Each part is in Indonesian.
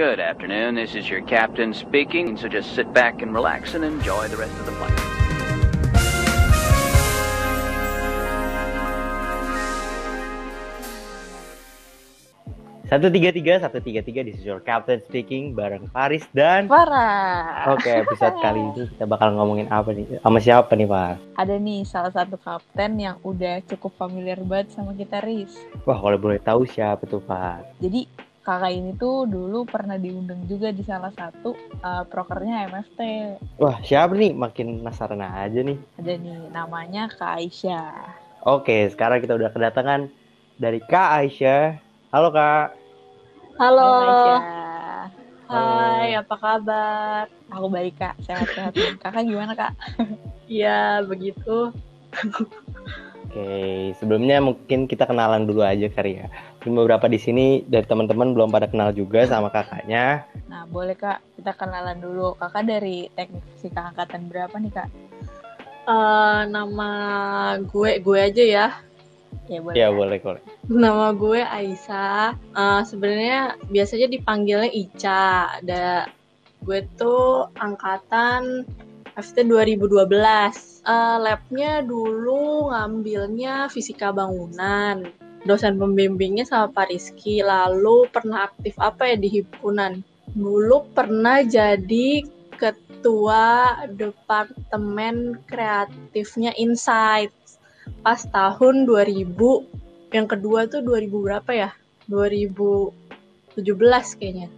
Good afternoon. This is your captain speaking. So just sit back and relax and enjoy the rest of the flight. Satu tiga tiga satu tiga tiga di your captain speaking bareng Faris dan Farah. Oke episode kali ini kita bakal ngomongin apa nih sama siapa nih Pak? Ada nih salah satu kapten yang udah cukup familiar banget sama kita Riz. Wah kalau boleh tahu siapa tuh Pak? Jadi kakak ini tuh dulu pernah diundang juga di salah satu uh, prokernya MFT. Wah siapa nih? Makin penasaran aja nih. Ada nih namanya Kak Aisyah. Oke sekarang kita udah kedatangan dari Kak Aisyah. Halo Kak. Halo. Hai, Aisyah. Hai, apa kabar? Aku baik kak, sehat-sehat. Kakak gimana kak? Ya, begitu. Oke sebelumnya mungkin kita kenalan dulu aja kali ya. Mungkin beberapa di sini dari teman-teman belum pada kenal juga sama kakaknya. Nah boleh kak, kita kenalan dulu. Kakak dari teknik fisika angkatan berapa nih kak? Eh, nama gue gue aja ya. Ya boleh. Ya boleh boleh. Nama gue Aisyah. Eh, sebenarnya biasanya dipanggilnya Ica. Ada gue tuh angkatan FT 2012. Eh, labnya dulu ngambilnya fisika bangunan. Dosen pembimbingnya sama Pak Rizky. Lalu pernah aktif apa ya di himpunan? Dulu pernah jadi ketua departemen kreatifnya Insight pas tahun 2000 yang kedua tuh 2000 berapa ya 2017 kayaknya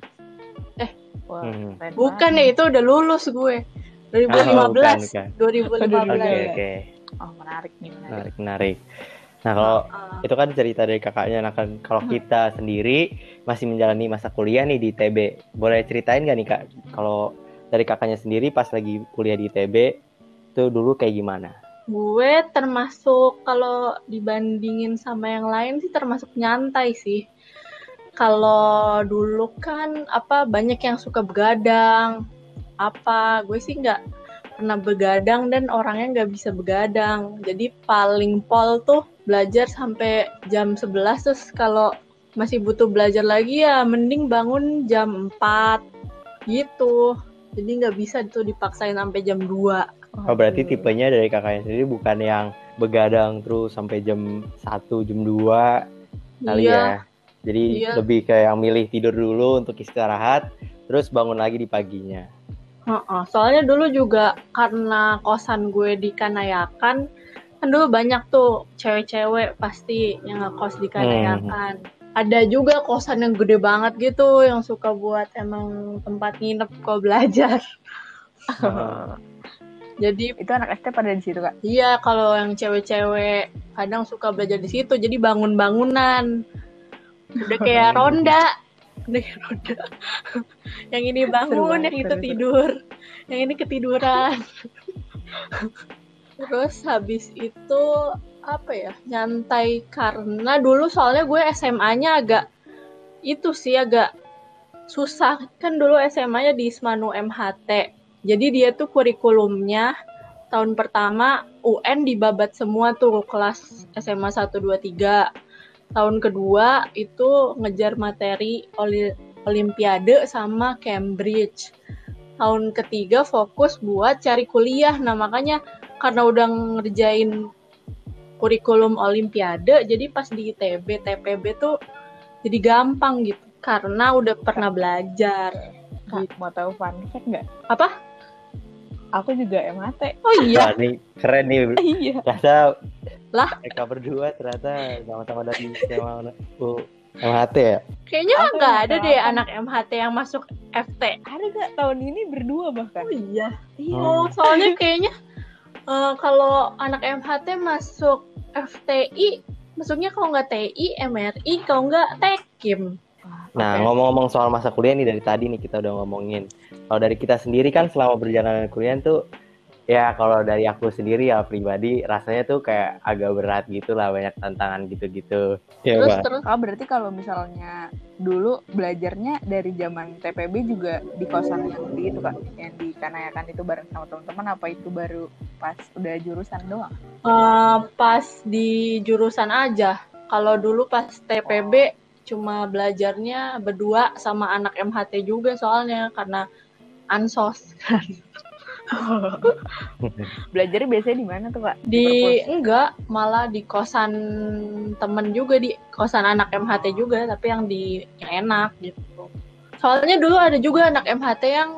Wah, Hmm. keren bukan ya itu udah lulus gue 2015 Oh, bukan, bukan. 2015 Oke Iya. oke. Oh menarik nih menarik. Menarik menarik. Nah kalau Ah, itu kan cerita dari kakaknya. Nah kan kalau kita sendiri masih menjalani masa kuliah nih di ITB boleh ceritain gak nih kak? Kalau dari kakaknya sendiri pas lagi kuliah di ITB itu dulu kayak gimana? Gue termasuk kalau dibandingin sama yang lain sih termasuk nyantai sih. Kalau dulu kan apa banyak yang suka begadang. Apa gue sih nggak pernah begadang dan orangnya nggak bisa begadang. Jadi paling pol tuh belajar sampai jam 11 terus kalau masih butuh belajar lagi ya mending bangun jam 4 gitu. Jadi nggak bisa tuh dipaksain sampai jam 2 oh berarti tipenya dari kakaknya sendiri bukan yang begadang terus sampai jam 1 jam 2 kali Iya. ya? Jadi Iya. lebih kayak yang milih tidur dulu untuk istirahat terus bangun lagi di paginya Heeh, soalnya dulu juga karena kosan gue di Kanayakan, kan dulu banyak tuh cewek-cewek pasti yang ngekos di Kanayakan. Ada juga kosan yang gede banget gitu, yang suka buat emang tempat nginep kok belajar. Oh, Jadi Itu anak ST pada di situ kak. iya kalau yang cewek-cewek kadang suka belajar di situ, jadi bangun-bangunan. Udah kayak ronda. Kayak ronda. yang ini Seru bangun, banget, yang itu seru, seru. tidur. Yang ini ketiduran. Terus habis itu apa ya? Nyantai karena dulu soalnya gue SMA-nya agak itu sih agak susah. Kan dulu SMA-nya di Ismanu MHT. Jadi dia tuh kurikulumnya tahun pertama UN dibabat semua tuh kelas SMA 1 2 3. Tahun kedua itu ngejar materi oli- olimpiade sama Cambridge. Tahun ketiga fokus buat cari kuliah. Nah, makanya karena udah ngerjain kurikulum olimpiade, jadi pas di ITB, TPB tuh jadi gampang gitu. Karena udah pernah belajar. Kak, mau tahu fun fact nggak? Apa? Aku juga MHT. Oh iya, ini keren nih iya. Ternyata Lah? mereka berdua ternyata sama-sama dari SMA U MHT ya. kayaknya Aku nggak ada deh tahu. anak MHT yang masuk FT. Ada kak tahun ini berdua bahkan. Oh iya. Iya. Oh, soalnya kayaknya eh, kalau anak MHT masuk FTI, masuknya kalau nggak TI, MRI, kalau nggak Tekim. Nah, ngomong-ngomong soal masa kuliah nih dari tadi nih kita udah ngomongin. Kalau dari kita sendiri kan selama perjalanan kuliah tuh ya kalau dari aku sendiri ya pribadi rasanya tuh kayak agak berat gitu lah banyak tantangan gitu-gitu. Ya, terus Pak. terus Oh berarti kalau misalnya dulu belajarnya dari zaman TPB juga di kosan yang di itu kak, yang di Kanayakan itu bareng sama teman-teman apa itu baru pas udah jurusan doang? eh, pas di jurusan aja. Kalau dulu pas TPB cuma belajarnya berdua sama anak MHT juga soalnya karena ansos Belajarnya biasanya di mana tuh kak? di perpus? enggak malah di kosan temen juga di kosan anak MHT juga tapi yang di yang enak gitu soalnya dulu ada juga anak MHT yang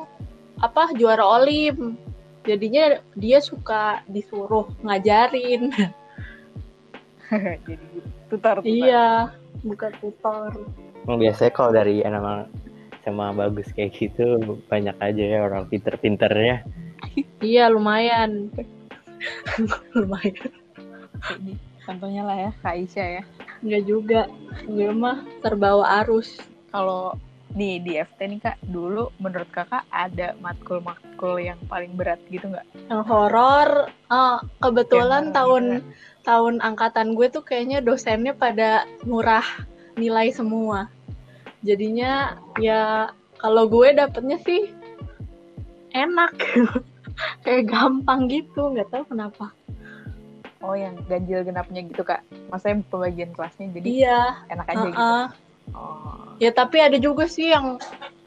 apa juara olim jadinya dia suka disuruh ngajarin Jadi tutor tutor. iya bukan tutor Emang biasanya kalau dari emang sama bagus kayak gitu banyak aja ya orang pinter-pinternya. Iya lumayan. Lumayan. Ini Contohnya lah ya Kak Aisyah ya. enggak juga. Gue mah terbawa arus. Kalau di di FT nih kak, dulu menurut kakak ada matkul-matkul yang paling berat gitu nggak? yang horor. Eh, kebetulan Yang tahun horor tahun angkatan gue tuh kayaknya dosennya pada murah nilai semua. Jadinya ya kalau gue dapetnya sih enak kayak gampang gitu nggak tahu kenapa Oh yang ganjil genapnya gitu kak? Maksudnya pembagian kelasnya jadi iya enak aja gitu? heeh. Oh. ya tapi ada juga sih yang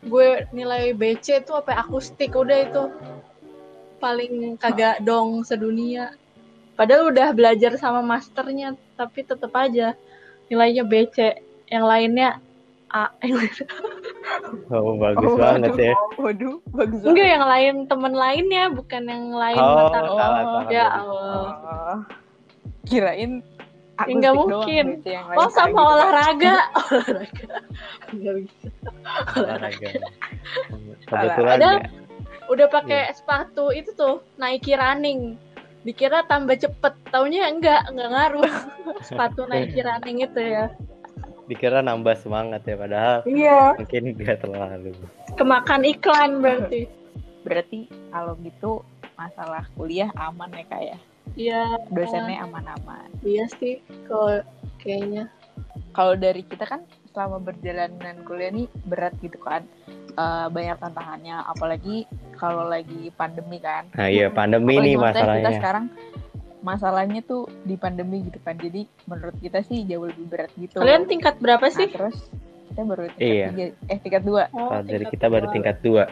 gue nilai BC tuh apa akustik udah itu paling kagak dong sedunia padahal udah belajar sama masternya tapi tetap aja nilainya BC yang lainnya A Oh bagus Oh, banget waduh. ya. Waduh, bagus enggak banget. yang lain temen lainnya bukan yang lain Oh, mata Oh, salah salah. ya. Allah Oh. Kirain Ya, nggak akustik mungkin. yang lain oh sama gitu, olahraga olahraga nggak bisa Olahraga. Kebetulan Ada- ya. udah pakai sepatu itu tuh Nike running dikira tambah cepet taunya enggak enggak ngaruh sepatu Nike running itu ya dikira nambah semangat ya padahal Iya. mungkin nggak terlalu. kemakan iklan berarti Berarti kalau gitu masalah kuliah aman ya kak ya? iya Dosennya aman-aman. iya sih kalau kayaknya kalau dari kita kan selama berjalanan kuliah nih berat gitu kan Eh, banyak tantangannya apalagi kalau lagi pandemi kan Nah iya pandemi Apalagi nih maksudnya kita masalahnya. sekarang masalahnya tuh di pandemi gitu kan. Jadi menurut kita sih jauh lebih berat gitu. Kalian tingkat berapa Nah, sih? terus kita baru tingkat Iya. tiga eh tingkat dua. Oh, Kalau dari tingkat kita baru dua. tingkat dua.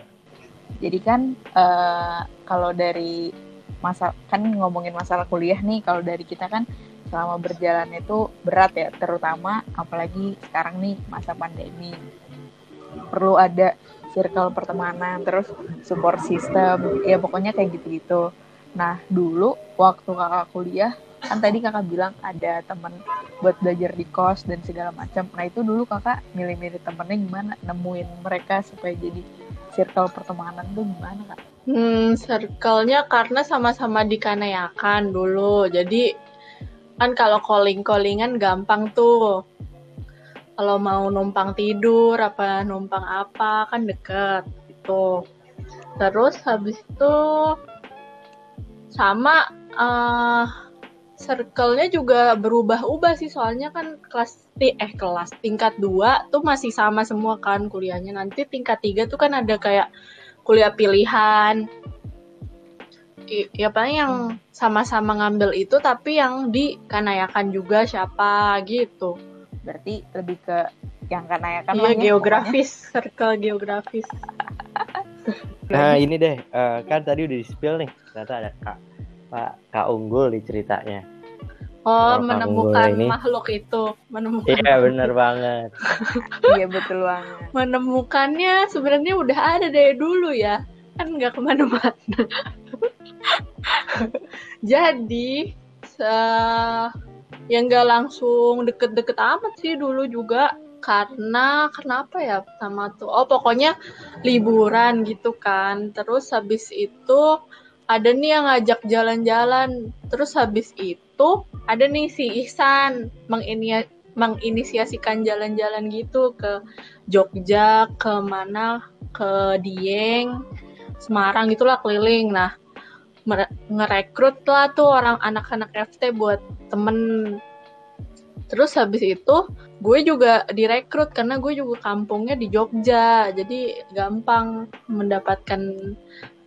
jadi kan eh, kalau dari masa kan ngomongin masalah kuliah nih kalau dari kita kan selama berjalan itu berat ya terutama apalagi sekarang nih masa pandemi. Perlu ada circle pertemanan terus support system. Ya pokoknya kayak gitu-gitu nah dulu waktu kakak kuliah kan tadi kakak bilang ada temen buat belajar di kos dan segala macam nah itu dulu kakak milih-milih temennya gimana nemuin mereka supaya jadi circle pertemanan tuh gimana kak? Hmm, circle-nya karena sama-sama di Kanayakan dulu. Jadi kan kalau calling-callingan gampang tuh. Kalau mau numpang tidur apa numpang apa kan deket gitu. Terus habis itu sama eh circle-nya juga berubah-ubah sih soalnya kan kelas ti- eh kelas tingkat 2 tuh masih sama semua kan kuliahnya. Nanti tingkat 3 tuh kan ada kayak kuliah pilihan. I- ya paling yang sama-sama ngambil itu tapi yang di Kanayakan juga siapa gitu. Berarti lebih ke yang karena ya kan iya ya, geografis, circle geografis. Nah ini deh eh, kan tadi udah di spill nih ternyata ada kak Pak Kak Unggul di ceritanya. Oh, Kalau menemukan ini- makhluk itu, menemukan Iya bener banget. pokoknya. iya betul banget. menemukannya sebenarnya udah ada dari dulu ya kan nggak ke mana-mana jadi se- yang nggak langsung deket-deket amat sih dulu juga. Karena kenapa ya sama tuh? Oh pokoknya liburan gitu kan. Terus habis itu ada nih yang ngajak jalan-jalan. Terus habis itu ada nih si Ihsan menginia- menginisiasikan jalan-jalan gitu ke Jogja ke mana? Ke Dieng Semarang itulah keliling. Nah ngerekrut lah tuh orang anak-anak FT buat temen terus habis itu gue juga direkrut karena gue juga kampungnya di Jogja jadi gampang mendapatkan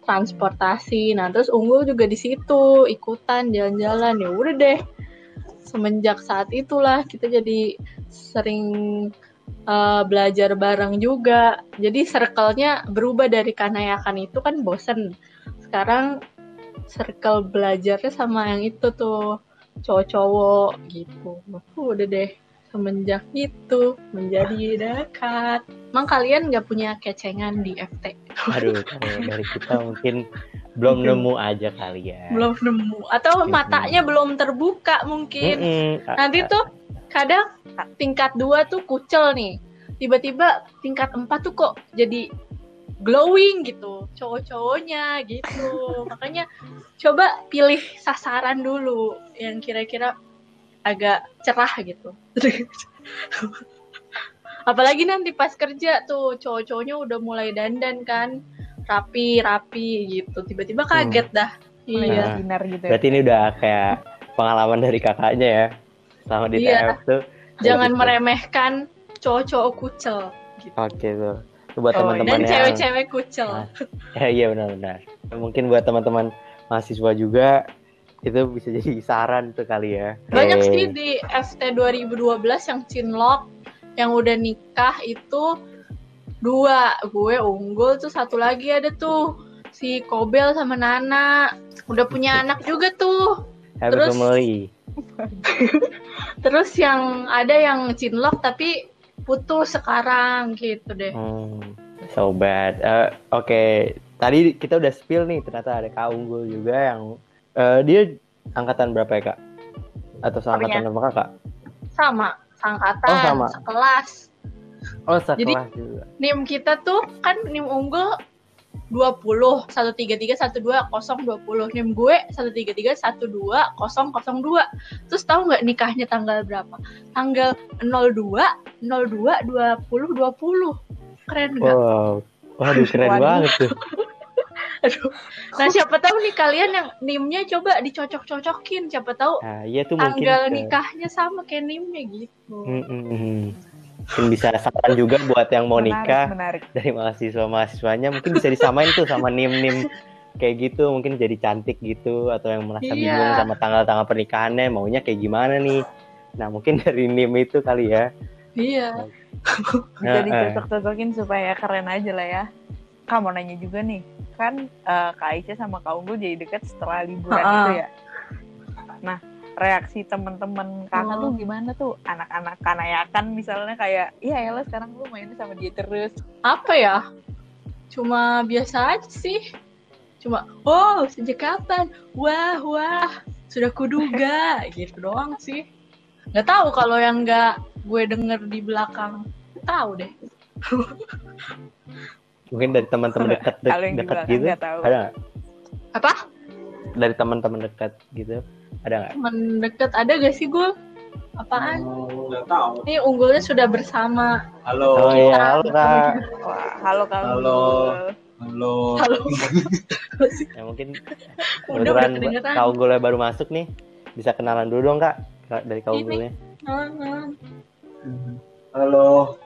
transportasi nah terus unggul juga di situ ikutan jalan-jalan ya udah deh semenjak saat itulah kita jadi sering eh, belajar bareng juga. Jadi circle-nya berubah dari kanayakan itu kan bosen. Sekarang circle belajarnya sama yang itu tuh cowok-cowok gitu. Udah deh semenjak itu menjadi dekat. Emang kalian nggak punya kecengan di FT? Aduh, dari kita mungkin belum nemu aja kali ya. Belum nemu atau Mm-mm. matanya belum terbuka mungkin. Mm-mm. A- Nanti tuh kadang tingkat dua tuh kucel nih. Tiba-tiba tingkat empat tuh kok jadi glowing gitu cowok-cowoknya gitu. Makanya coba pilih sasaran dulu yang kira-kira agak cerah gitu. Apalagi nanti pas kerja tuh cowok-cowoknya udah mulai dandan kan rapi-rapi gitu. Tiba-tiba kaget dah. Mulai Iya. Nah. gitu ya. Berarti ini udah kayak pengalaman dari kakaknya ya. Selama di Iya. TF tuh. Jangan gitu. meremehkan cowok-cowok kucel gitu. Oke tuh. Buat Oh, teman-teman Dan yang cewek-cewek kucel. Ah. Ya, iya benar-benar. Mungkin buat teman-teman mahasiswa juga itu bisa jadi saran tuh kali ya. Banyak Oke. sih di FT 2012 yang cinlok yang udah nikah itu dua gue unggul tuh satu lagi ada tuh si Kobel sama Nana udah punya anak juga tuh Happy terus- family. terus yang ada yang cinlok tapi putus sekarang gitu deh Hmm, so bad. Eh, Oke, tadi kita udah spill nih ternyata ada Kak Unggul juga yang eh, dia angkatan berapa ya kak? Atau seangkatan sama kakak? sama sangkatan Oh, sama. sekelas Oh sekelas Jadi- juga. nim kita tuh kan nim unggul 20 133 12 020 nim gue 133 12 002 terus tahu nggak nikahnya tanggal berapa tanggal 02 02 20 20 keren nggak Wow, waduh keren Waduh. banget tuh. Aduh. nah siapa tahu nih kalian yang nimnya coba dicocok-cocokin siapa tahu Nah, iya tuh mungkin. tanggal eh, nikahnya sama kayak nimnya gitu mm, mm. Mungkin bisa saran juga buat yang mau Menarik, nikah Menarik. dari mahasiswa mahasiswanya mungkin bisa disamain tuh sama nim nim kayak gitu mungkin jadi cantik gitu atau yang merasa Iya. bingung sama tanggal-tanggal pernikahannya maunya kayak gimana nih nah mungkin dari nim itu kali ya iya Bisa eh. dicocok-cocokin supaya keren aja lah ya. Kamu nanya juga nih, kan eh, Kak Aisyah sama Kak Unggul jadi deket setelah liburan Ha-ha. itu ya. Nah, reaksi teman-teman kakak Oh. tuh gimana tuh? Anak-anak kanayakan misalnya kayak, iya ya sekarang lu main sama dia terus. apa ya? Cuma biasa aja sih. Cuma oh sejak kapan? Wah wah sudah kuduga. Gitu doang sih. Nggak tahu kalau yang nggak gue denger di belakang. Tahu deh. Mungkin dari teman-teman dekat dek- Kalau yang di dekat belakang gitu. tahu. ada apa dari teman-teman dekat gitu. Ada nggak? Teman deket ada gak sih gue apaan? Oh, nggak tahu. ini unggulnya sudah bersama. Halo. oh iya halo kak. Wah, halo Kak. Halo. Halo. halo. Ya mungkin kebetulan kak unggulnya baru masuk nih. Bisa kenalan dulu dong kak dari kak unggulnya Hmm, Halo.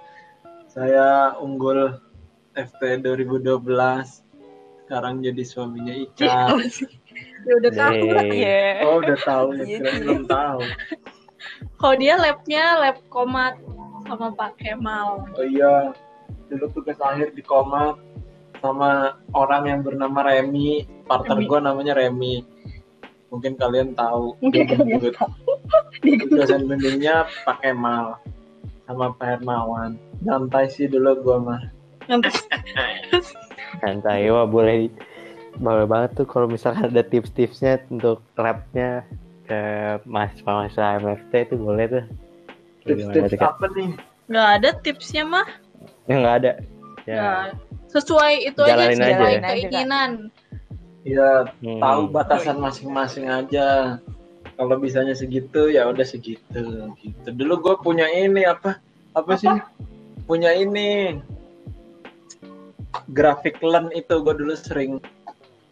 Saya Unggul FT 2012. Sekarang jadi suaminya Ica. Ya udah tahu lah Deh. Iya. Oh, udah tahu. Iya, belum tahu. kalau dia labnya lab komat sama Pak Kemal Oh iya. Dulu tugas akhir di Komat sama orang yang bernama Remy. Partner gue namanya Remy. Mungkin kalian tahu. Mungkin kalian. Dia dosen bimbingnya Pak Kemal sama Pak Hermawan. Nyantai sih dulu gua mah. santai wah boleh boleh banget tuh kalau misalkan ada tips-tipsnya untuk labnya ke mahasiswa-mahasiswa MFT itu boleh tuh Tips-tips apa nih? nggak ada tipsnya mah ya nggak ada ya Nah, sesuai itu aja Jalanin sesuai aja ya. keinginan. Ya Hmm. tahu batasan masing-masing aja. Kalau bisanya segitu ya udah segitu gitu. Dulu gue punya ini apa? Apa, sih? Punya ini grafik learn itu gue dulu sering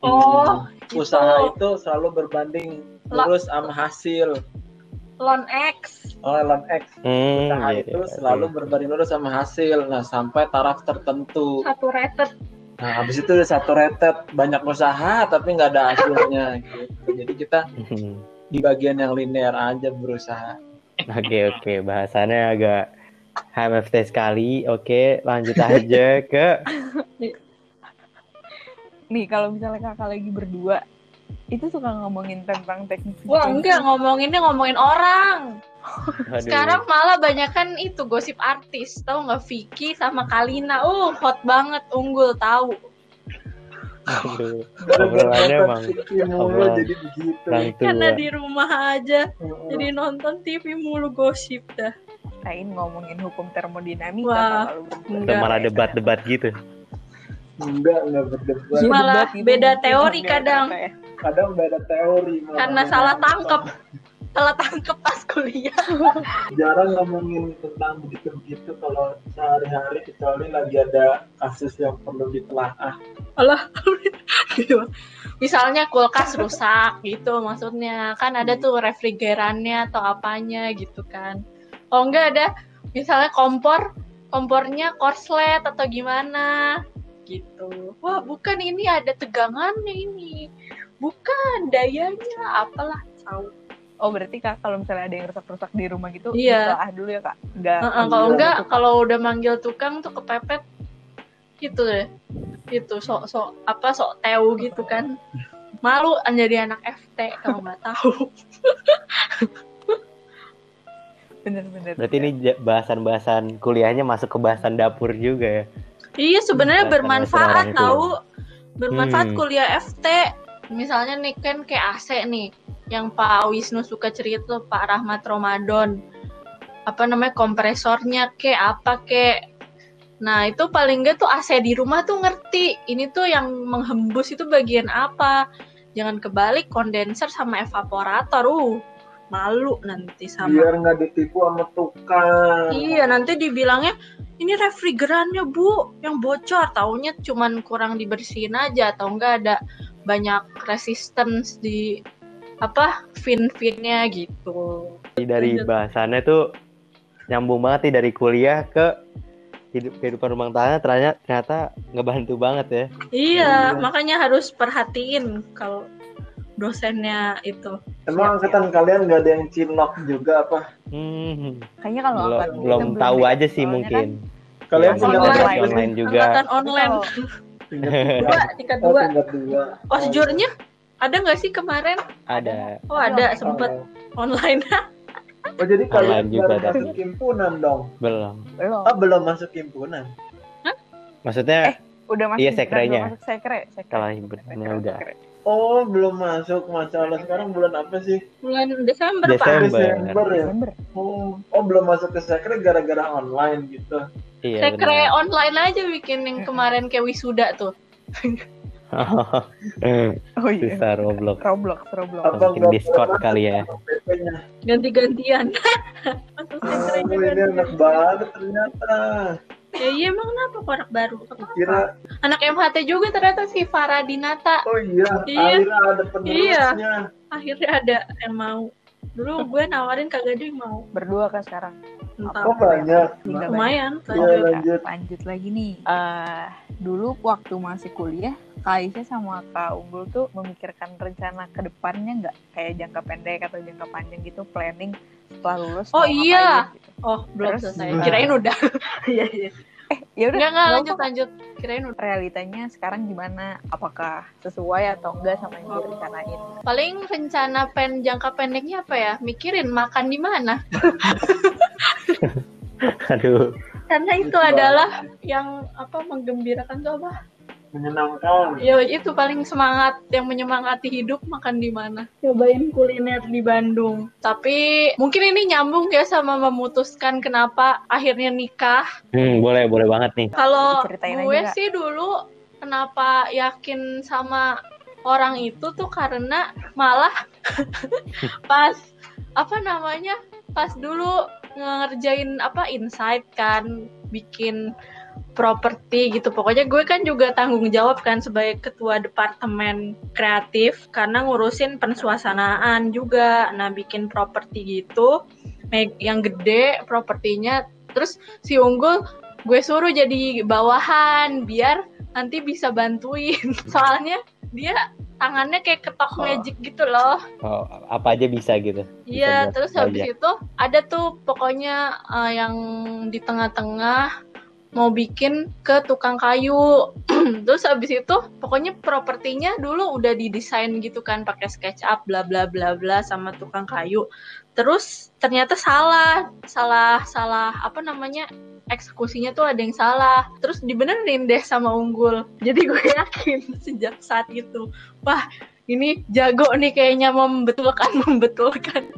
Oh, Hmm, usaha itu selalu berbanding lurus sama hasil. Lon X. Oh, learn X Hmm, usaha iya, itu iya, selalu iya. berbanding lurus sama hasil. Nah, sampai taraf tertentu. Satu rated. Nah, habis itu udah satu rated, banyak usaha tapi nggak ada hasilnya gitu. Jadi kita di bagian yang linear aja berusaha. Oke oke bahasannya agak HMFT sekali. Oke, lanjut aja ke Nih kalau misalnya kakak lagi berdua, itu suka ngomongin tentang teknik Wah enggak ngomonginnya ngomongin orang. Aduh. Sekarang malah banyak kan itu gosip artis, tahu nggak Vicky sama Kalina, uh hot banget, unggul tahu. Aduh. Obrolannya emang obrolan jadi begitu. Karena di rumah aja, Heeh. jadi nonton TV mulu gosip dah. Kain ngomongin hukum termodinamika Wah, kalau malah debat-debat gitu. Enggak, enggak berdebat. Iya, Malah gitu beda teori kadang. ya. Kadang beda teori. malah. Karena salah tangkep. Salah tangkep pas kuliah. Jarang ngomongin tentang begitu-begitu kalau sehari-hari kecuali lagi ada kasus yang perlu ditelaah. Alah. Misalnya kulkas rusak gitu maksudnya. Kan ada tuh refrigerannya atau apanya gitu kan. Oh enggak ada misalnya kompor kompornya korslet atau gimana gitu. Wah, bukan ini ada tegangannya ini. Bukan dayanya apalah tahu. Oh berarti kak kalau misalnya ada yang rusak-rusak di rumah gitu, Iya. ditelaah dulu ya kak. Enggak. Heeh, kalau iya, enggak gitu, kalau udah manggil tukang tuh kepepet gitu deh. Itu sok sok apa sok teu gitu kan. Malu jadi anak FT kalau nggak tahu. Bener-bener. Berarti ini ja- bahasan-bahasan kuliahnya masuk ke bahasan dapur juga ya. Iya sebenarnya bermanfaat tahu. Bermanfaat Hmm. kuliah FT. Misalnya nih kan kayak AC nih yang Pak Wisnu suka cerita Pak Rahmat Ramadan. Apa namanya kompresornya kayak apa kayak Nah, itu paling enggak tuh AC di rumah tuh ngerti. Ini tuh yang menghembus itu bagian apa. Jangan kebalik kondenser sama evaporator. Uh, malu nanti sama. Biar nggak ditipu sama tukang. Iya, nanti dibilangnya ini refrigerannya bu yang bocor. Taunya cuman kurang dibersihin aja atau enggak ada banyak resistance di apa fin-finnya gitu. Dari bahasannya tuh nyambung banget nih dari kuliah ke hidup kehidupan rumah tangga ternyata ternyata ngebantu banget ya. Iya, Iya. makanya harus perhatiin kalau dosennya itu. Emang angkatan kalian nggak ada yang cinlok juga apa? Hmm, Kayaknya kalau belum angkatan belum tahu deh. aja sih mungkin. Kalian Ya, punya online. angkatan online, online juga. Angkatan online. Tingkat dua. Dua, tingkat Oh, dua. tingkat dua. Posjurnya ada nggak sih kemarin? Ada. Oh ada, sempet Oh. online. Oh jadi kalian juga masuk himpunan dong? Belum. belum. Oh belum masuk himpunan? Maksudnya Udah masuk. Iya, sekrenya. belum Masuk sekre. sekre. kalau himpunannya udah Oh belum masuk. Masya Allah sekarang bulan apa sih? Bulan Desember, Pak. Desember. Desember ya? Desember. Oh, oh belum masuk ke sekre gara-gara online gitu. iya Sekre benar. online aja bikin yang kemarin kayak wisuda tuh. Oh iya. Susah Roblox. Roblox, Roblox. Apa Mungkin nggak Discord kali ya. Ganti-gantian. Masuk Oh, ini anak baru ternyata. Ya iya emang kenapa kok anak baru? Apa-apa. Kira, Anak MHT juga ternyata si Farah Dinata. oh iya, Iya. akhirnya ada penerusnya. Akhirnya ada yang mau. Dulu gue nawarin kagak ada yang mau. Berdua kan sekarang. Entah. Oh banyak. Tinggal Lumayan. Iya, lanjut, Kak. lanjut. lanjut lagi nih. Eh dulu waktu masih kuliah, Kak Aisyah sama Kak Unggul tuh memikirkan rencana ke depannya nggak? Kayak jangka pendek atau jangka panjang gitu, planning setelah lulus. Oh, iya. ngapain gitu. Oh, belum Terus, selesai. Kirain udah. Iya, iya. Ya udah, Enggak, enggak, nggak lanjut, apa-apa. lanjut. Kirain udah. Realitanya sekarang gimana? Apakah sesuai atau enggak sama yang direncanain? Paling rencana pen jangka pendeknya apa ya? Mikirin makan di mana. Aduh. Karena itu Itu adalah yang apa menggembirakan tuh apa? Menyenangkan. Ya itu paling semangat yang menyemangati hidup makan di mana. Cobain kuliner di Bandung. Tapi mungkin ini nyambung ya sama memutuskan kenapa akhirnya nikah. Hmm, boleh boleh banget nih. Kalau Ceritain gue aja, sih dulu kenapa yakin sama orang itu tuh karena malah pas apa namanya pas dulu ngerjain apa insight kan bikin properti gitu. Pokoknya gue kan juga tanggung jawab kan sebagai ketua departemen kreatif karena ngurusin pensuasanaan juga. Nah bikin properti gitu. Yang gede propertinya. Terus si unggul gue suruh jadi bawahan biar nanti bisa bantuin. Soalnya dia tangannya kayak ketok Oh. magic gitu loh. Oh, apa aja bisa gitu. Iya, terus habis aja. itu ada tuh pokoknya eh, yang di tengah-tengah mau bikin ke tukang kayu. terus habis itu pokoknya propertinya dulu udah didesain gitu kan pakai SketchUp bla bla bla bla sama tukang kayu. Terus ternyata salah, salah salah apa namanya? eksekusinya tuh ada yang salah. Terus dibenerin deh sama Unggul. Jadi gue yakin sejak saat itu, wah ini jago nih kayaknya membetulkan membetulkan.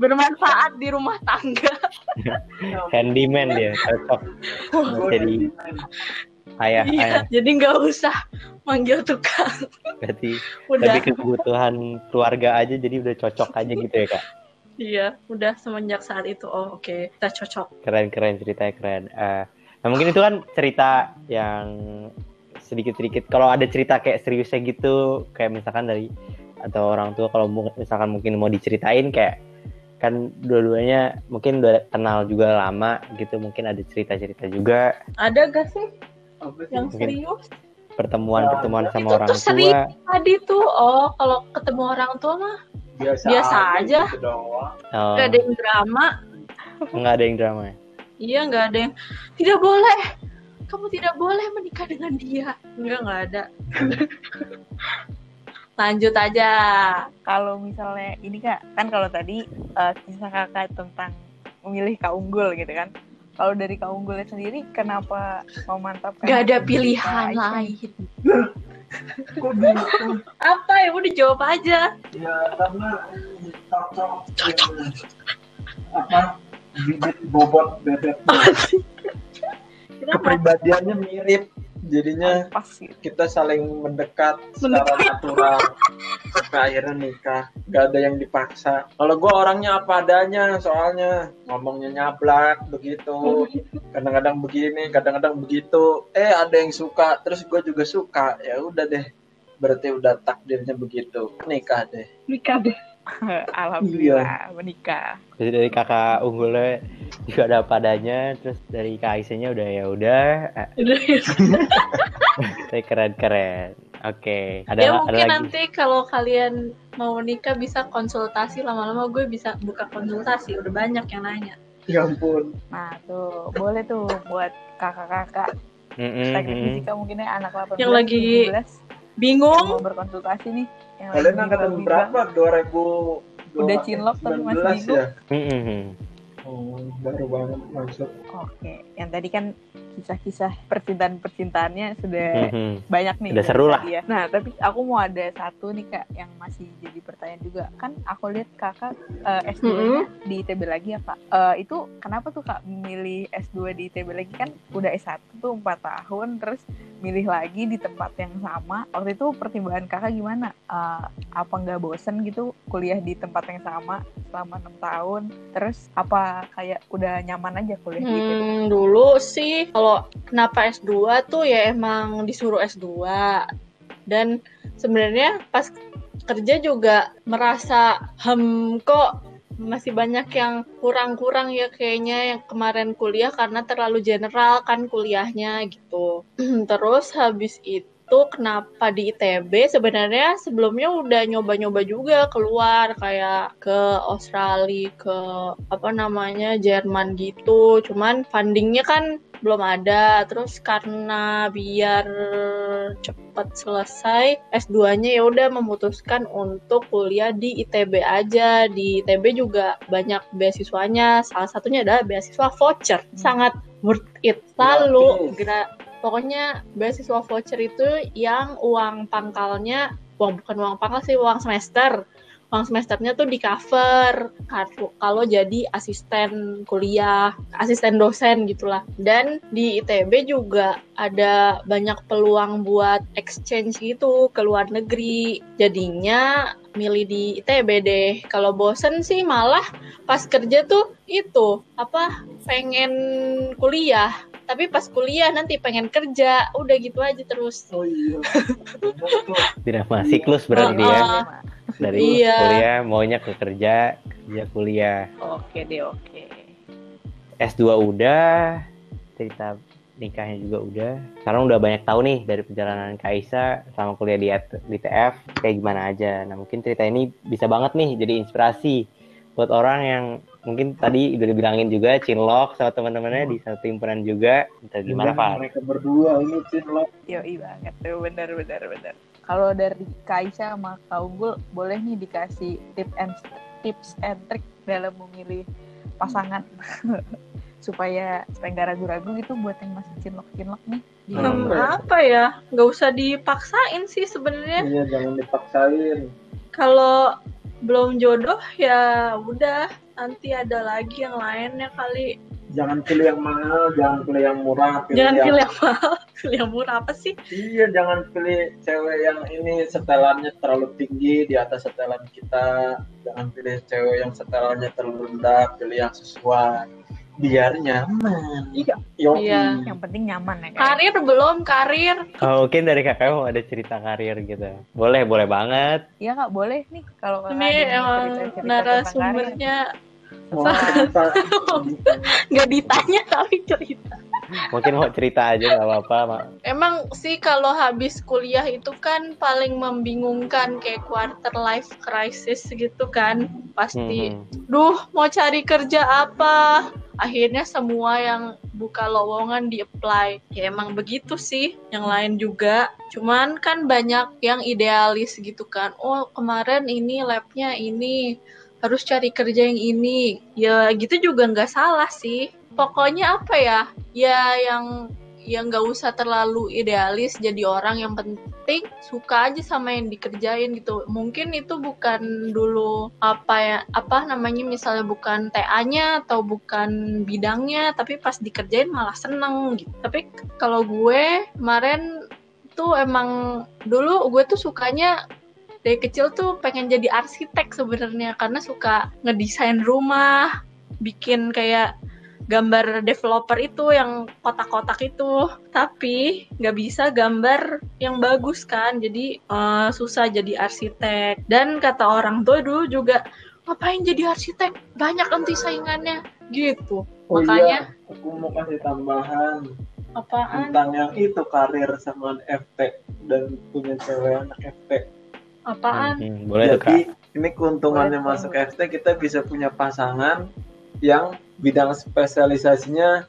Bermanfaat di rumah tangga. Handyman dia, cocok. Jadi ayah iya ayah jadi nggak usah manggil tukang. Berarti udah. lebih ke kebutuhan keluarga aja jadi udah cocok aja gitu ya kak. iya udah semenjak saat itu. Oh oke kita cocok. Keren keren ceritanya keren. Eh, nah mungkin itu kan cerita yang sedikit sedikit. Kalau ada cerita kayak seriusnya gitu, kayak misalkan dari atau orang tua kalau misalkan mungkin mau diceritain kayak kan dua-duanya mungkin udah kenal juga lama gitu mungkin ada cerita-cerita juga ada gak sih yang Mungkin. serius pertemuan-pertemuan sama Itu orang tuh sering. tua tadi tuh oh kalau ketemu orang tua mah biasa, Biasa aja. gitu oh, nggak ada yang drama nggak ada yang drama ya? iya nggak ada yang tidak boleh kamu tidak boleh menikah dengan dia enggak nggak ada lanjut aja Kalau misalnya ini kak, kan kalau tadi eh, kisah kakak tentang memilih kak unggul gitu kan. Kalau dari kak unggulnya sendiri, kenapa memantapkan? Gak ada pilihan lain. Kok gitu? Apa ya udah jawab aja. Ya karena cocok. Apa? Bibit bobot bebek. Kenapa? Kepribadiannya mirip. Jadinya Pas gitu. kita saling mendekat secara natural. Sampai akhirnya nikah. Gak ada yang dipaksa. Kalau gue orangnya apa adanya soalnya ngomongnya nyablak begitu. Kadang-kadang begini kadang-kadang begitu. Eh ada yang suka terus gue juga suka. Ya udah deh berarti udah takdirnya begitu. Nikah deh. Nikah deh. Alhamdulillah menikah. Jadi dari kakak unggulnya juga ada padanya, terus dari kak Aisyahnya udah ya udah, tapi keren keren. Oke, ada ya ada mungkin lagi. nanti kalau kalian mau nikah bisa konsultasi lama-lama gue bisa buka konsultasi udah banyak yang nanya ya ampun Nah tuh, boleh tuh buat kakak-kakak Mm-mm, teknik mm-mm. fisika mungkinnya anak 18 Yang lagi 17 yang bingung mau berkonsultasi nih. Yang kalian lagi angkatan berapa 2000 Udah cinlok tapi masih 19 bingung. ya Mm-mm. oh, baru banget masuk Oke, yang tadi kan kisah-kisah percintaan-percintaannya sudah Mhm. banyak nih. Udah dari seru lah. ya. Nah, tapi aku mau ada satu nih kak yang masih jadi pertanyaan juga. Kan aku lihat kakak eh, S2-nya di ITB lagi ya kak. Eh, itu kenapa tuh kak memilih S2 di ITB lagi kan udah S1 tuh 4 tahun terus milih lagi di tempat yang sama. Waktu itu pertimbangan kakak gimana? Eh, apa nggak bosen gitu kuliah di tempat yang sama selama enam tahun? Terus apa kayak udah nyaman aja kuliah di ITB? Hmm, dulu sih kalau kenapa S2 tuh ya emang disuruh S2 dan sebenarnya pas kerja juga merasa hem kok masih banyak yang kurang-kurang ya kayaknya yang kemarin kuliah karena terlalu general kan kuliahnya gitu. Terus habis itu kenapa di ITB sebenarnya sebelumnya udah nyoba-nyoba juga keluar kayak ke Australia ke apa namanya Jerman gitu. Cuman fundingnya kan belum ada. Terus karena biar cepat selesai S2-nya ya udah memutuskan untuk kuliah di ITB aja. Di ITB juga banyak beasiswanya. Salah satunya adalah beasiswa voucher. Sangat worth it. Lalu gra- pokoknya beasiswa voucher itu yang uang pangkalnya uang bukan uang pangkal sih uang semester uang semesternya tuh di cover kalau- kalau jadi asisten kuliah asisten dosen gitulah dan di ITB juga ada banyak peluang buat exchange gitu ke luar negeri jadinya milih di ITB deh kalau bosen sih malah pas kerja tuh itu apa pengen kuliah tapi pas kuliah nanti pengen kerja udah gitu aja terus oh iya. Dinama siklus berarti Uh-uh. ya. Dari Iya. kuliah maunya ke kerja, kerja kuliah. Oke deh, oke. S2 udah, cerita nikahnya juga udah. Sekarang udah banyak tahu nih dari perjalanan Kaisa sama kuliah di, di TF kayak gimana aja. Nah mungkin cerita ini bisa banget nih jadi inspirasi buat orang yang mungkin tadi udah dibilangin juga Cinlok sama teman-temannya di satu himpunan juga. Entah gimana Pak? Mereka berdua ini Cinlok. Yoi banget tuh, bener bener bener. Kalau dari Kaisa sama Kak Unggul, boleh nih dikasih tips and tips and trick dalam memilih pasangan supaya supaya nggak ragu-ragu gitu buat yang masih cinlok cinlok nih. Hmm, Hmm. apa ya? Nggak usah dipaksain sih sebenarnya. Iya jangan dipaksain. Kalau belum jodoh ya udah nanti ada lagi yang lainnya kali. Jangan pilih yang mahal, jangan pilih yang murah, pilih Jangan yang pilih yang mahal, pilih yang murah apa sih? Iya, jangan pilih cewek yang ini setelannya terlalu tinggi di atas setelan kita. Jangan pilih cewek yang setelannya terlalu rendah, pilih yang sesuai. Biar nyaman. Iya. Iya. Yang penting nyaman ya kan. Karir belum karir. Oh, mungkin dari kakak mau ada cerita karir gitu. Boleh, boleh banget. Iya kak boleh nih kalau kakak Ini emang karir. nggak ditanya tapi cerita. Mungkin mau cerita aja nggak apa-apa. Mak. Emang sih kalau habis kuliah itu kan paling membingungkan kayak quarter life crisis gitu kan pasti. Hmm. Duh mau cari kerja apa? Akhirnya semua yang buka lowongan di apply. Ya emang begitu sih. Yang lain juga. Cuman kan banyak yang idealis gitu kan. Oh kemarin ini labnya ini harus cari kerja yang ini. Ya gitu juga nggak salah sih. Pokoknya apa ya? Ya yang yang nggak usah terlalu idealis jadi orang yang penting suka aja sama yang dikerjain gitu mungkin itu bukan dulu apa ya apa namanya misalnya bukan TA-nya atau bukan bidangnya tapi pas dikerjain malah seneng gitu tapi kalau gue kemarin tuh emang dulu gue tuh sukanya dari kecil tuh pengen jadi arsitek sebenarnya karena suka ngedesain rumah bikin kayak gambar developer itu yang kotak-kotak itu. Tapi nggak bisa gambar yang bagus kan jadi eh, susah jadi arsitek. Dan kata orang tua dulu juga ngapain jadi arsitek? Banyak nanti saingannya. Gitu. Oh makanya iya, aku mau kasih tambahan apaan? tentang yang itu karir sama FT dan punya cewek anak FT. apaan Hmm, boleh tuh kak. Jadi ini keuntungannya Boleh, masuk boleh. FT kita bisa punya pasangan yang bidang spesialisasinya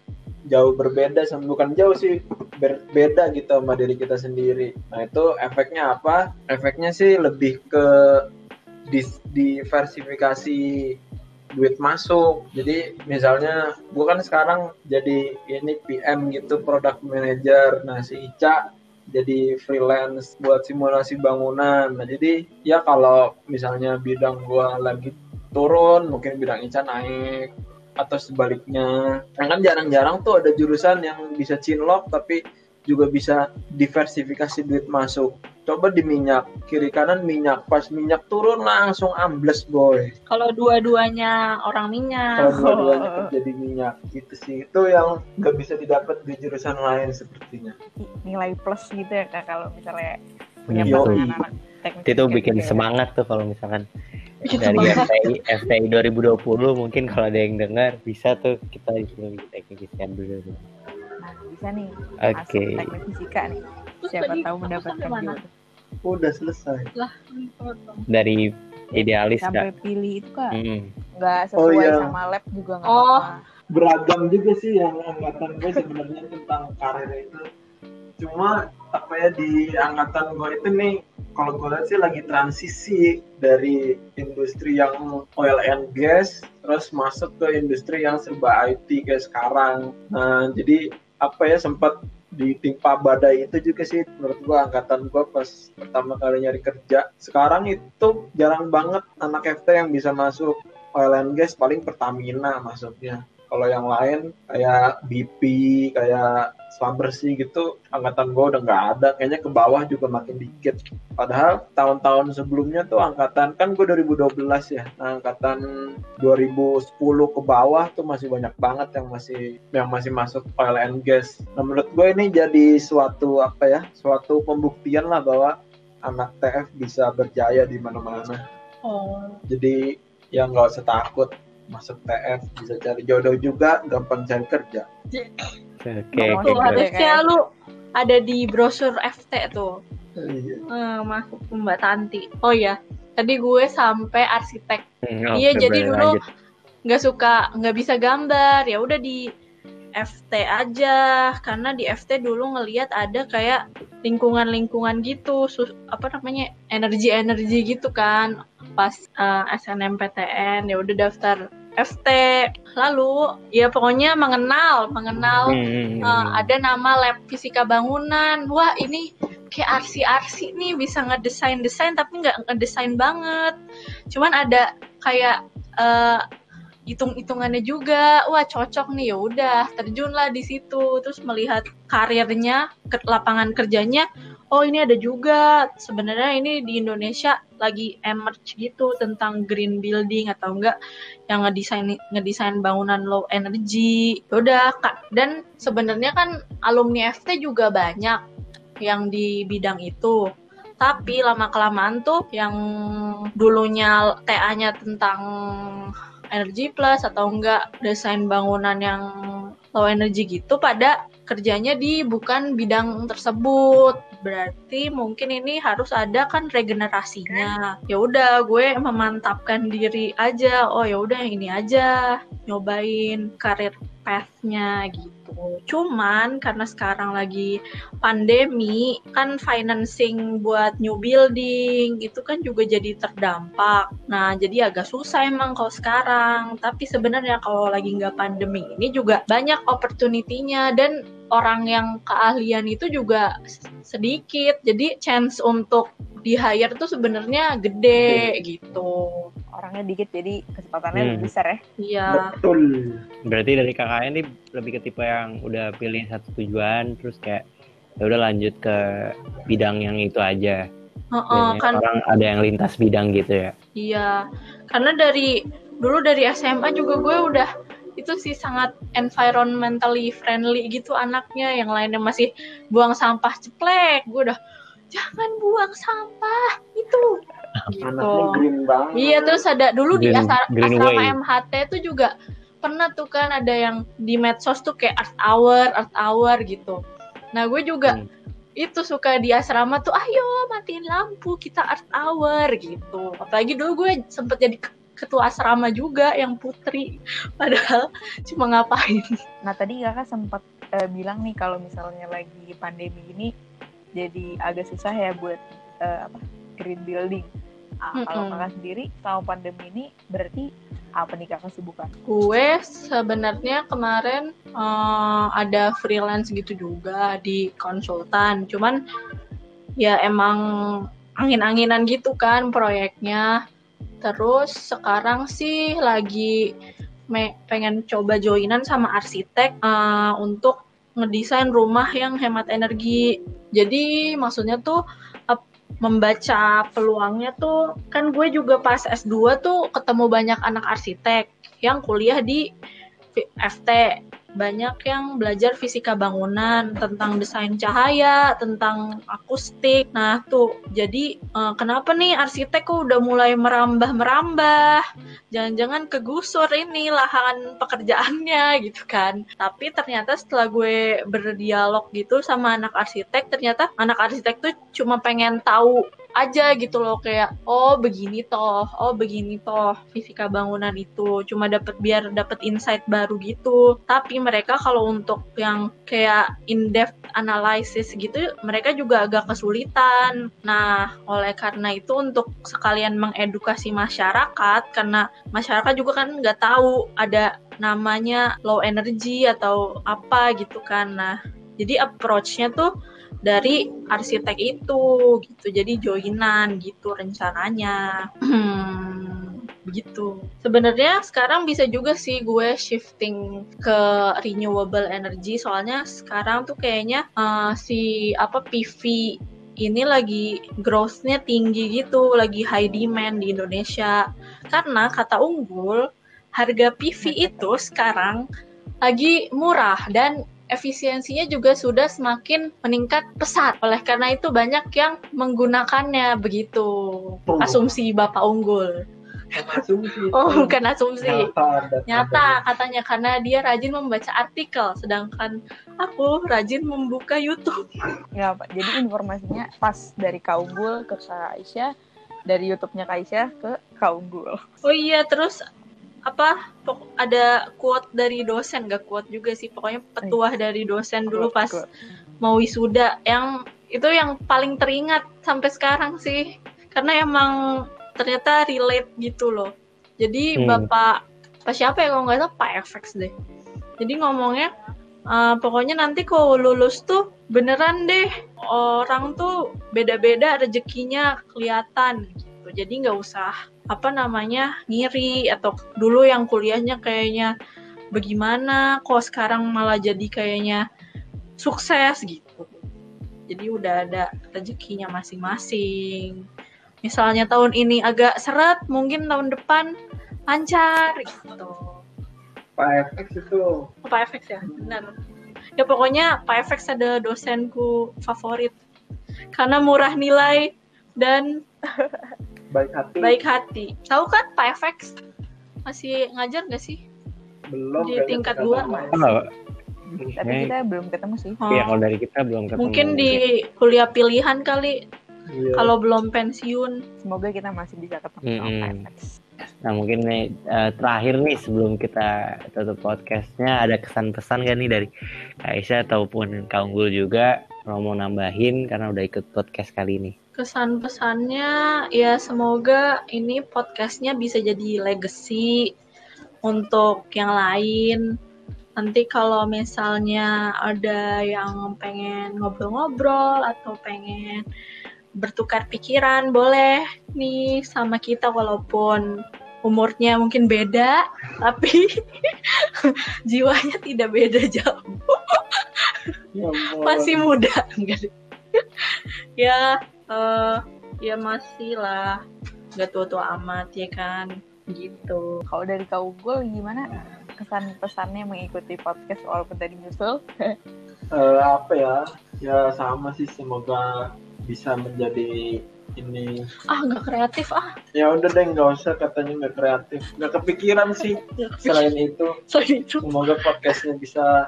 jauh berbeda sama bukan jauh sih berbeda gitu sama diri kita sendiri. Nah itu efeknya apa? Efeknya sih lebih ke dis- diversifikasi duit masuk. Jadi misalnya gue kan sekarang jadi ini PM gitu product manager. Nah si Ica jadi freelance buat simulasi bangunan. Nah, jadi ya kalau misalnya bidang gua lagi turun, mungkin bidang Ica naik atau sebaliknya. Nah, kan jarang-jarang tuh ada jurusan yang bisa cinlok tapi juga bisa diversifikasi duit masuk. Coba di minyak, kiri kanan minyak, pas minyak turun langsung ambles boy. kalau dua-duanya orang minyak Kalau dua-duanya kerja di minyak gitu sih. Itu yang nggak bisa didapat di jurusan lain sepertinya. nilai plus gitu ya kak kalau misalnya punya Iya, pasangan anak teknik Itu bikin gitu ya. semangat tuh kalau misalkan dari. FTI, FTI 2020 mungkin kalau ada yang dengar bisa tuh kita disuruh teknik fisika dulu. nah bisa nih Oke. masuk teknik fisika nih Terus siapa tadi tahu mendapatkan jodoh Udah selesai. Dari idealis sampai kak. pilih itu kak Hmm. nggak Oh, sesuai iya. sama lab juga nggak Oh. apa-apa beragam juga sih yang angkatan gue sebenarnya tentang karir itu cuma apa ya di angkatan gue itu nih kalau gue lihat sih lagi transisi dari industri yang oil and gas terus masuk ke industri yang serba IT kayak sekarang nah jadi apa ya sempat ditimpa badai itu juga sih menurut gue angkatan gue pas pertama kali nyari kerja. Sekarang itu jarang banget anak FT yang bisa masuk oil and gas paling Pertamina masuknya kalau yang lain kayak BP kayak selam bersih gitu angkatan gue udah nggak ada. Kayaknya ke bawah juga makin dikit. Padahal tahun-tahun sebelumnya tuh angkatan kan gue 2012 ya nah, angkatan 2010 ke bawah tuh masih banyak banget yang masih yang masih masuk oil and gas. Nah menurut gue ini jadi suatu apa ya suatu pembuktian lah bahwa anak TF bisa berjaya di mana-mana. Oh. jadi ya nggak usah takut masuk TF bisa cari jodoh juga gampang cari kerja Oke. Tuh, Oke, harusnya lu ada di brosur FT tuh. Iya. Eh, masuk ke Mbak Tanti. Oh ya, tadi gue sampai arsitek. Hmm, Iya, oke, jadi dulu nggak suka, nggak bisa gambar. Ya udah di FT aja, karena di FT dulu ngelihat ada kayak lingkungan-lingkungan gitu, sus- apa namanya energi-energi gitu kan. Pas eh, SNMPTN ya udah daftar FT. Lalu ya pokoknya mengenal, mengenal Hmm, Eh, ada nama lab fisika bangunan. Wah, ini kayak arsi-arsi nih bisa ngedesain-desain tapi nggak ngedesain banget. Cuman ada kayak eh, hitung-hitungannya juga. Wah, cocok nih ya udah, terjunlah di situ. Terus melihat karirnya, ke lapangan kerjanya. Oh, ini ada juga. Sebenarnya ini di Indonesia lagi emerge gitu tentang green building atau enggak yang ngedesain ngedesain bangunan low energy. Ya Udah, Kak. Dan sebenarnya kan alumni FT juga banyak yang di bidang itu. Tapi lama kelamaan tuh yang dulunya TA-nya tentang energy plus atau enggak desain bangunan yang low energy gitu pada kerjanya di bukan bidang tersebut. Berarti mungkin ini harus ada kan regenerasinya. Ya udah gue memantapkan diri aja. Oh ya udah ini aja nyobain karir path-nya gitu. Cuman karena sekarang lagi pandemi, kan financing buat new building itu kan juga jadi terdampak. Nah, jadi agak susah emang kalau sekarang. Tapi sebenarnya kalau lagi nggak pandemi ini juga banyak opportunity-nya dan orang yang keahlian itu juga sedikit. Jadi chance untuk di hire tuh sebenarnya gede gitu. Orangnya dikit jadi kesempatannya Hmm. lebih besar ya. Iya. Betul. Berarti dari KKN ini lebih ke tipe yang udah pilih satu tujuan terus kayak ya udah lanjut ke bidang yang itu aja. Heeh, Biasanya kan orang ada yang lintas bidang gitu ya. Iya, karena dari dulu dari SMA juga gue udah itu sih sangat environmentally friendly gitu anaknya. Yang lainnya masih buang sampah ceplek, gue udah jangan buang sampah itu. Gitu. Green banget. Iya terus ada dulu di Green- asar- green asrama way. MHT itu juga pernah tuh kan ada yang di medsos tuh kayak art hour, art hour gitu. Nah gue juga Hmm. itu suka di asrama tuh ayo matiin lampu kita art hour gitu. Apalagi dulu gue sempet jadi ketua asrama juga yang putri. Padahal cuma ngapain. Nah tadi kakak sempat eh, bilang nih kalau misalnya lagi pandemi ini jadi agak susah ya buat eh, apa green building. Ah, Kalau kakak sendiri selama pandemi ini berarti apa nih kakak sibukan? Gue sebenarnya kemarin eh, ada freelance gitu juga di konsultan. Cuman ya emang angin-anginan gitu kan proyeknya. Terus sekarang sih lagi me- pengen coba joinan sama arsitek eh, untuk ngedesain rumah yang hemat energi. Jadi maksudnya tuh membaca peluangnya tuh kan gue juga pas S2 tuh ketemu banyak anak arsitek yang kuliah di FT banyak yang belajar fisika bangunan tentang desain cahaya tentang akustik. Nah tuh jadi eh, kenapa nih arsitek kok udah mulai merambah merambah jangan-jangan kegusur ini lahan pekerjaannya gitu kan. Tapi ternyata setelah gue berdialog gitu sama anak arsitek ternyata anak arsitek tuh cuma pengen tahu aja gitu loh kayak oh begini toh oh begini toh fisika bangunan itu. Cuma dapat biar dapat insight baru gitu. Tapi mereka kalau untuk yang kayak in depth analysis gitu mereka juga agak kesulitan. Nah oleh karena itu untuk sekalian mengedukasi masyarakat karena masyarakat juga kan nggak tahu ada namanya low energy atau apa gitu kan. Nah jadi approach-nya tuh dari arsitek itu gitu. Jadi joinan gitu rencananya. Hmm, begitu. Sebenarnya sekarang bisa juga sih gue shifting ke renewable energy. Soalnya sekarang tuh kayaknya eh, si apa PV ini lagi growth-nya tinggi gitu. Lagi high demand di Indonesia. Karena kata unggul harga PV itu sekarang lagi murah dan efisiensinya juga sudah semakin meningkat pesat. Oleh karena itu banyak yang menggunakannya begitu. Oh. Asumsi Bapak Unggul. Asumsi. Oh, bukan asumsi. Nyata, Nyata katanya karena dia rajin membaca artikel, sedangkan aku rajin membuka YouTube. Nggak apa. Jadi informasinya pas dari Kak Unggul ke Kak Aisyah, dari YouTube-nya Kak Aisyah ke Kak Unggul. Oh iya, terus apa? Pok- ada quote dari dosen, gak quote juga sih. Pokoknya petuah dari dosen dulu pas Quote. mau wisuda yang itu yang paling teringat sampai sekarang sih. Karena emang ternyata relate gitu loh. Jadi Hmm. Bapak Pak siapa ya kalau nggak salah Pak FX deh. Jadi ngomongnya "Eh, pokoknya nanti kalau lulus tuh beneran deh orang tuh beda-beda rezekinya kelihatan gitu. Jadi nggak usah apa namanya ngiri atau dulu yang kuliahnya kayaknya bagaimana kok sekarang malah jadi kayaknya sukses gitu. Jadi udah ada rezekinya masing-masing. Misalnya tahun ini agak seret, mungkin tahun depan lancar gitu. Pak FX itu Oh, Pak FX ya, benar. Ya pokoknya Pak FX ada dosenku favorit karena murah nilai dan baik hati. baik hati. Tahu kan Pak FX masih ngajar nggak sih? Belum di tingkat dua. Oh, Tapi kita belum ketemu sih. Oh, ya kalau dari kita belum ketemu. mungkin di kuliah pilihan kali Iya. kalau belum pensiun. Semoga kita masih bisa ketemu. Kak FX. Nah mungkin nih eh, terakhir nih sebelum kita tutup podcastnya ada kesan pesan gak nih dari Kak Aisyah ataupun Kak Unggul juga mau nambahin karena udah ikut podcast kali ini. Kesan pesannya ya semoga ini podcastnya bisa jadi legacy untuk yang lain. Nanti kalau misalnya ada yang pengen ngobrol-ngobrol atau pengen bertukar pikiran, boleh nih sama kita walaupun umurnya mungkin beda, tapi jiwanya tidak beda jauh. Ya. Masih muda, ya, eh, ya masih lah, nggak tua-tua amat ya kan, gitu. Kalau dari Kak Unggul gimana kesan pesannya mengikuti podcast walaupun tadi nyusul? Eh, apa ya? Ya sama sih semoga bisa menjadi ini. Ah, nggak kreatif ah. Ya udah deh nggak usah katanya nggak kreatif. Nggak kepikiran sih. Selain itu Sorry itu semoga podcastnya bisa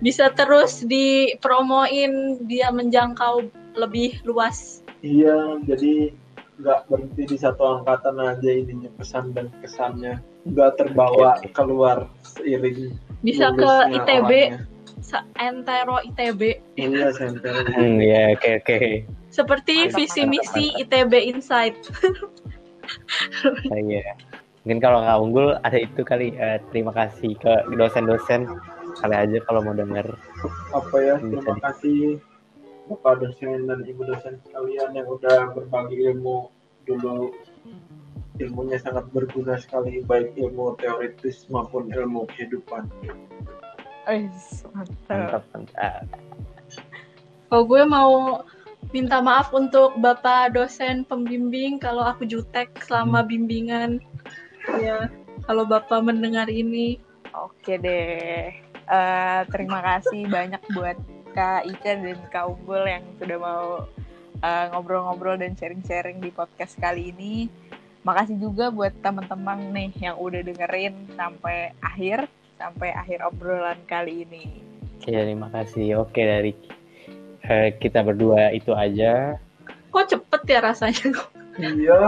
bisa terus dipromoin dia menjangkau lebih luas. Iya jadi nggak berhenti di satu angkatan aja ininya pesan dan kesannya nggak terbawa oke. keluar seiring Bisa ke ITB, Entero ITB. Iya center. Hmm, ya oke oke. Seperti Mantap, visi mantap, misi ITB Insight. Ah, Iya. Mungkin kalau Kak Unggul ada itu kali eh, terima kasih ke dosen-dosen kali aja kalau mau denger. apa ya terima kasih bapak dosen dan ibu dosen sekalian yang udah berbagi ilmu dulu ilmunya sangat berguna sekali baik ilmu teoritis maupun ilmu kehidupan Wis, mantap. Mantap mantap. Oh, gue mau minta maaf untuk Bapak dosen pembimbing kalau aku jutek selama bimbingan. Ya, kalau Bapak mendengar ini. Oke deh. Eh, terima kasih banyak buat Kak Ica dan Kak Unggul yang sudah mau eh, ngobrol-ngobrol dan sharing-sharing di podcast kali ini. Makasih juga buat teman-teman nih yang udah dengerin sampai akhir, sampai akhir obrolan kali ini. Oke, terima kasih. Oke dari eh, kita berdua itu aja. Kok cepet ya rasanya? iya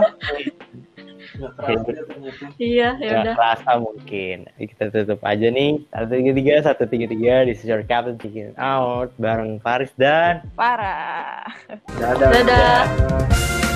iya, ya udah. kerasa mungkin. Kita tutup aja nih. Satu tiga tiga, satu tiga tiga. Is your captain chicken out bareng Faris dan Parah. dadah Dadah.